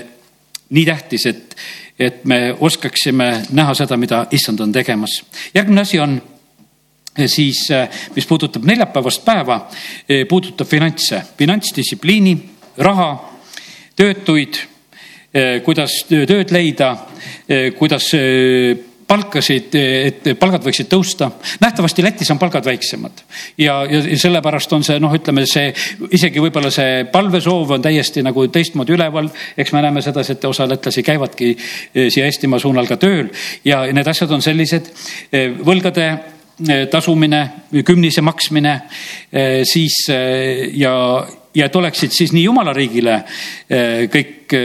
Speaker 1: nii tähtis, et, et me oskaksime näha seda, mida issand on tegemas. järgmine asi on siis, mis puudutab neljapäevast päeva, puudutab finantse, finantsdistsipliini, raha, töötuid Eh, kuidas tööd leida, kuidas palkasid, et palgad võiksid tõusta. nähtavasti Lätis on palgad väiksemad ja, ja sellepärast on see noh, ütleme see isegi võib-olla see palvesoov on täiesti nagu teistmoodi üleval. eks me näeme sedasi, et osa lätlasi käivadki siia Eestimaa suunal ka tööl ja need asjad on sellised võlgade tasumine, kümnise maksmine, siis ja, ja et oleksid siis nii jumala riigile kõik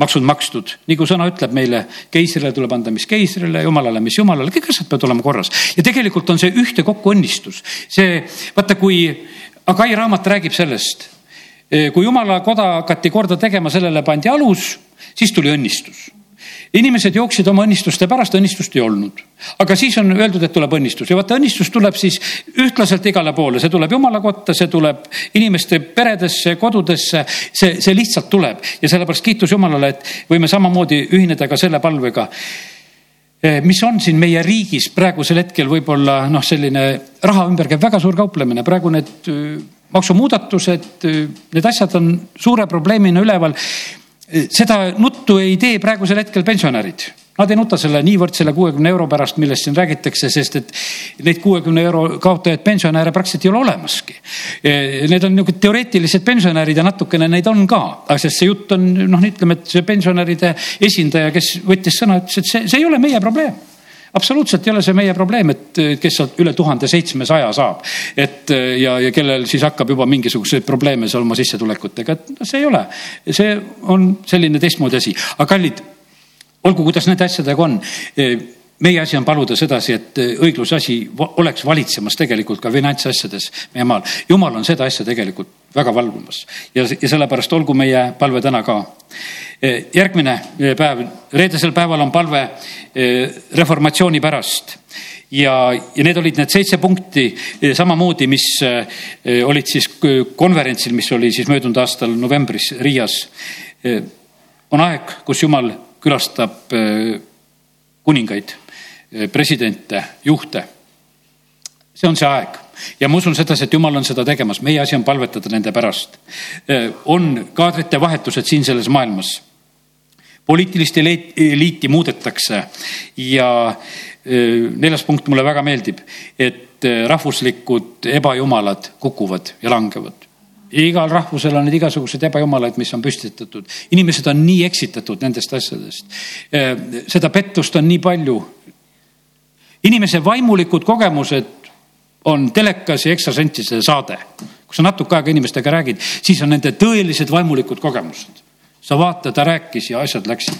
Speaker 1: maksud makstud, nagu sõna ütleb meile, keisrile tuleb anda, mis keisrile, jumalale, mis jumalale, kõik asjad peavad olema korras. ja tegelikult on see ühtekokku õnnistus. see, vaata, kui Agai raamat räägib sellest, kui jumala koda hakati korda tegema, sellele pandi alus, siis tuli õnnistus inimesed jooksid oma õnnistuste pärast, õnnistust ei olnud. aga siis on öeldud, et tuleb õnnistus. Ja vaata, õnnistus tuleb siis ühtlaselt igale poole, see tuleb jumala kotta, see tuleb inimeste peredesse, kodudesse, see, see lihtsalt tuleb. Ja sellepärast kiitus Jumalale, et võime samamoodi ühineda ka selle palvega eh, mis on siin meie riigis praegusel hetkel võib-olla noh, selline raha ümber käib väga suur kauplemine, praegu need eh, maksumuudatused, eh, need asjad on suure probleemina üleval seda nuttu ei tee praegusel hetkel pensionärid. Nad ei nuta selle niivõrd selle kuuekümne euro pärast, millest siin räägitakse, sest et neid kuuekümne euro kaotajaid pensionäre praktiliselt ei ole olemaski. Need on niisugused teoreetilised pensionärid ja natukene neid on ka, aga sest see jutt on noh, ütleme, et see pensionäride esindaja, kes võttis sõna, ütles, et see, see ei ole meie probleem absoluutselt ei ole see meie probleem, et kes sealt üle tuhande seitsmesaja saab. et ja, ja kellel siis hakkab juba mingisuguseid probleeme seal oma sissetulekutega, et no see ei ole. see on selline teistmoodi asi, aga kallid, olgu, kuidas nende asjadega on meie asi on paluda sedasi, et õigluse asi oleks valitsemas tegelikult ka finantsasjades meie maal. jumal on seda asja tegelikult väga valvumas ja, ja sellepärast olgu meie palve täna ka Eh, järgmine eh, päev, reedesel päeval on palve reformatsiooni pärast ja, ja need olid need seitse punkti samamoodi, mis olid siis konverentsil, mis oli siis möödunud aastal novembris Riias. on aeg, kus Jumal külastab kuningaid, presidente, juhte. see on see aeg ja ma usun sedasi, et Jumal on seda tegemas, meie asi on palvetada nende pärast. on kaadrite vahetused siin selles maailmas poliitilist eliiti muudetakse ja neljas punkt mulle väga meeldib, et rahvuslikud ebajumalad kukuvad ja langevad igal rahvusel on need igasugused ebajumalaid, mis on püstitatud. inimesed on nii eksitatud nendest asjadest. seda pettust on nii palju. Inimese vaimulikud kogemused on telekas ja ekstrasentide saade. kui sa natuke aega inimestega räägid, siis on nende tõelised vaimulikud kogemused sa vaata, ta rääkis ja asjad läksid.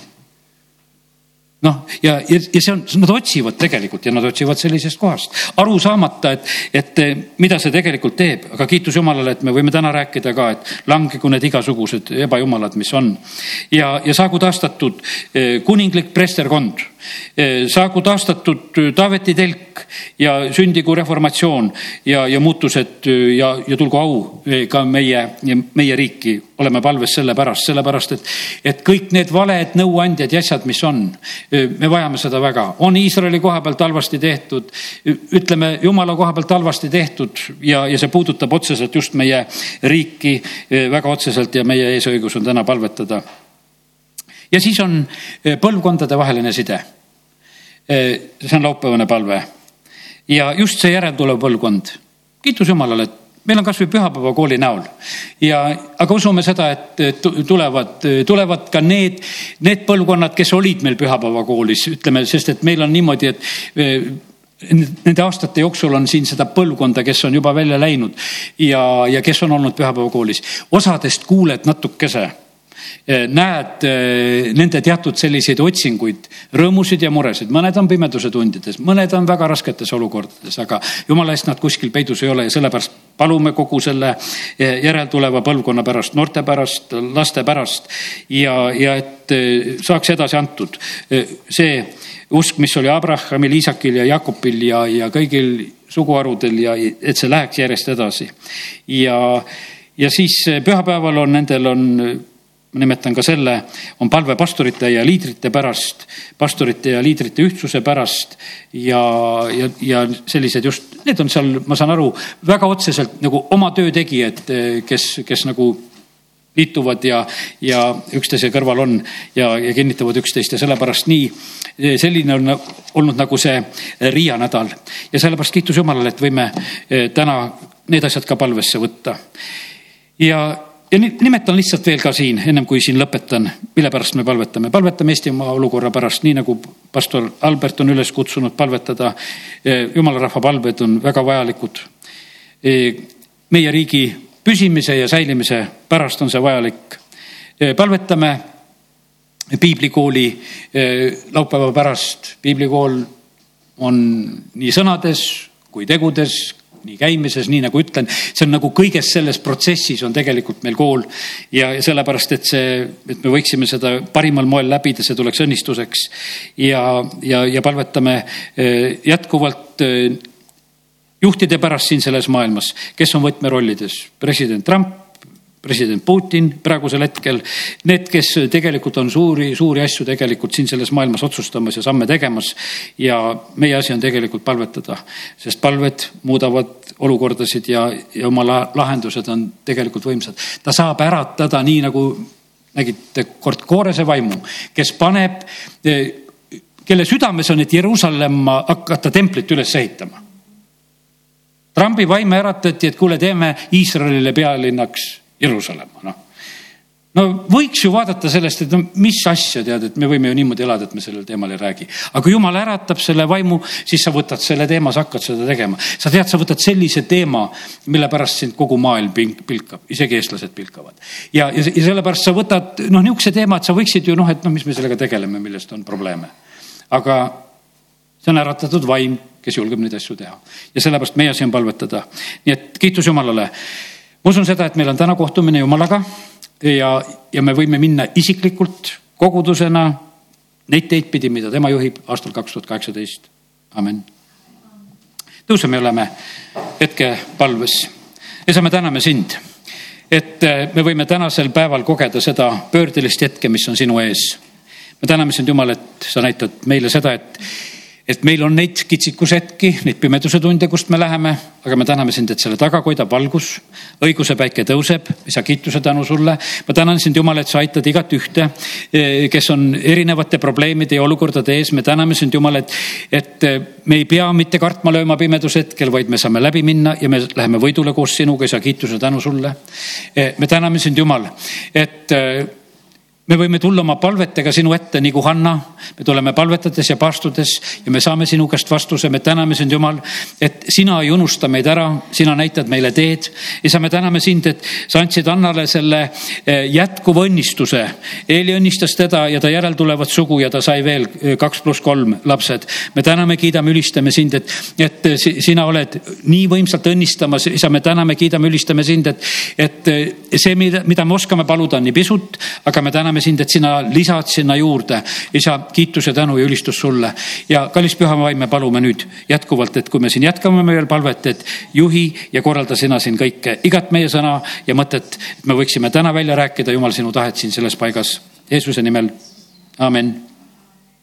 Speaker 1: noh, ja, ja, ja see on, nad otsivad tegelikult ja nad otsivad sellisest kohast, aru saamata, et, et mida see tegelikult teeb, aga kiitus Jumalale, et me võime täna rääkida ka, et langegu need igasugused ebajumalad, mis on. ja, ja saagu taastatud eh, kuninglik preesterkond Eh, saagu taastatud eh, Taaveti telk ja sündigu reformatsioon ja, ja muutused eh, ja, ja tulgu au ka meie, meie riiki. oleme palves sellepärast, sellepärast et, et kõik need valed nõuandjad ja asjad, mis on, me vajame seda väga. on Iisraeli koha pealt halvasti tehtud, ütleme jumala koha pealt halvasti tehtud ja, ja see puudutab otseselt just meie riiki väga otseselt ja meie eesõigus on täna palvetada ja siis on eh, põlvkondadevaheline side. Eh, see on laupäevane palve ja just see järeltulev põlvkond. kiitus Jumalale, et meil on kasvõi pühapäevakooli näol ja, aga usume seda, et tulevad, tulevad ka need, need põlvkonnad, kes olid meil pühapäevakoolis, ütleme, sest et meil on niimoodi, et nende aastate jooksul on siin seda põlvkonda, kes on juba välja läinud ja, ja kes on olnud pühapäevakoolis. osadest kuuled natukese Eh, näed eh, nende teatud selliseid otsinguid, rõõmusid ja muresid, mõned on pimeduse tundides, mõned on väga rasketes olukordades, aga jumala eest nad kuskil peidus ei ole ja sellepärast palume kogu selle eh, järeltuleva põlvkonna pärast, noorte pärast, laste pärast ja, ja et saaks edasi antud see usk, mis oli Abrahamil, Iisakil ja Jakobil ja, ja kõigil suguharudel ja et see läheks järjest edasi. ja, ja siis pühapäeval on nendel on ma nimetan ka selle, on palve pastorite ja liidrite pärast, pastorite ja liidrite ühtsuse pärast ja, ja, ja sellised just, need on seal, ma saan aru, väga otseselt nagu oma töö tegijad, kes, kes nagu liituvad ja, ja üksteise kõrval on ja, ja kinnitavad üksteist ja sellepärast nii, selline on olnud nagu see Riia nädal ja sellepärast kiitus Jumalale, et võime eh, täna need asjad ka palvesse võtta. ja ja nimetan lihtsalt veel ka siin, ennem kui siin lõpetan, mille pärast me palvetame. palvetame Eestimaa olukorra pärast, nii nagu pastor Albert on üles kutsunud palvetada. jumala rahva palved on väga vajalikud. meie riigi püsimise ja säilimise pärast on see vajalik. palvetame piiblikooli laupäeva pärast. piiblikool on nii sõnades kui tegudes nii käimises, nii nagu ütlen, see on nagu kõiges selles protsessis on tegelikult meil kool. ja sellepärast, et see, et me võiksime seda parimal moel läbida, see tuleks õnnistuseks. ja, ja, ja palvetame eh, jätkuvalt eh, juhtide pärast siin selles maailmas, kes on võtmerollides, president Trump, president Putin praegusel hetkel, need, kes tegelikult on suuri, suuri asju tegelikult siin selles maailmas otsustamas ja samme tegemas. ja meie asi on tegelikult palvetada, sest palved muudavad olukordasid ja, ja oma lahendused on tegelikult võimsad. ta saab äratada nii nagu nägite kord Koorese vaimu, kes paneb, kelle südames on, et Jeruusalemma hakata templit üles ehitama. Trumpi vaim äratati, et kuule, teeme Iisraelile pealinnaks Jeruusalemma, noh. no võiks ju vaadata sellest, et no mis asja tead, et me võime ju niimoodi elada, et me sellel teemal ei räägi. aga kui jumal äratab selle vaimu, siis sa võtad selle teema, sa hakkad seda tegema. sa tead, sa võtad sellise teema, mille pärast sind kogu maailm pilkab, isegi eestlased pilkavad. ja, ja, ja sellepärast sa võtad noh, niisuguse teema, et sa võiksid ju noh, et noh, mis me sellega tegeleme, millest on probleeme. aga see on äratatud vaim, kes julgeb neid asju teha ja sellepärast meie asi on palvetada. nii et kiitus Jumalale ma usun seda, et meil on täna kohtumine Jumalaga ja, ja me võime minna isiklikult kogudusena neid teid pidi, mida tema juhib aastal kaks tuhat kaheksateist. amen. tõuseme, oleme hetke palves. isa, me täname sind, et eh, me võime tänasel päeval kogeda seda pöördelist hetke, mis on sinu ees. me täname sind, Jumal, et sa näitad meile seda, et et meil on neid kitsikusetki, neid pimeduse tunde, kust me läheme, aga me täname sind, et selle taga koidab valgus. õiguse päike tõuseb, isa kiituse tänu sulle. ma tänan sind, Jumal, et sa aitad igat ühte, eh, kes on erinevate probleemide ja olukordade ees. me täname sind, Jumal, et, et eh, me ei pea mitte kartma lööma pimeduse hetkel, vaid me saame läbi minna ja me läheme võidule koos sinuga, isa kiituse tänu sulle. Eh, me täname sind, Jumal, et me võime tulla oma palvetega sinu ette nagu Hanna, me tuleme palvetades ja paastudes ja me saame sinu käest vastuse, me täname sind, Jumal, et sina ei unusta meid ära, sina näitad meile teed. isa, me täname sind, et sa andsid Annale selle eh, jätkuva õnnistuse. Eeli õnnistas teda ja ta järeltulevat sugu ja ta sai veel eh, kaks pluss kolm lapsed. me täname, kiidame, ülistame sind, et, et sina oled nii võimsalt õnnistamas, isa, me täname, kiidame, ülistame sind, et, et see, mida, mida me oskame paluda, on nii pisut, aga me täname täname sind, et sina lisad sinna juurde. isa, kiitus ja tänu ja ülistus sulle. ja kallis püha vaim, me palume nüüd jätkuvalt, et kui me siin jätkame veel palvet, et juhi ja korralda sina siin kõike, igat meie sõna ja mõtet, et me võiksime täna välja rääkida, Jumal, sinu tahet siin selles paigas. Jeesuse nimel, amin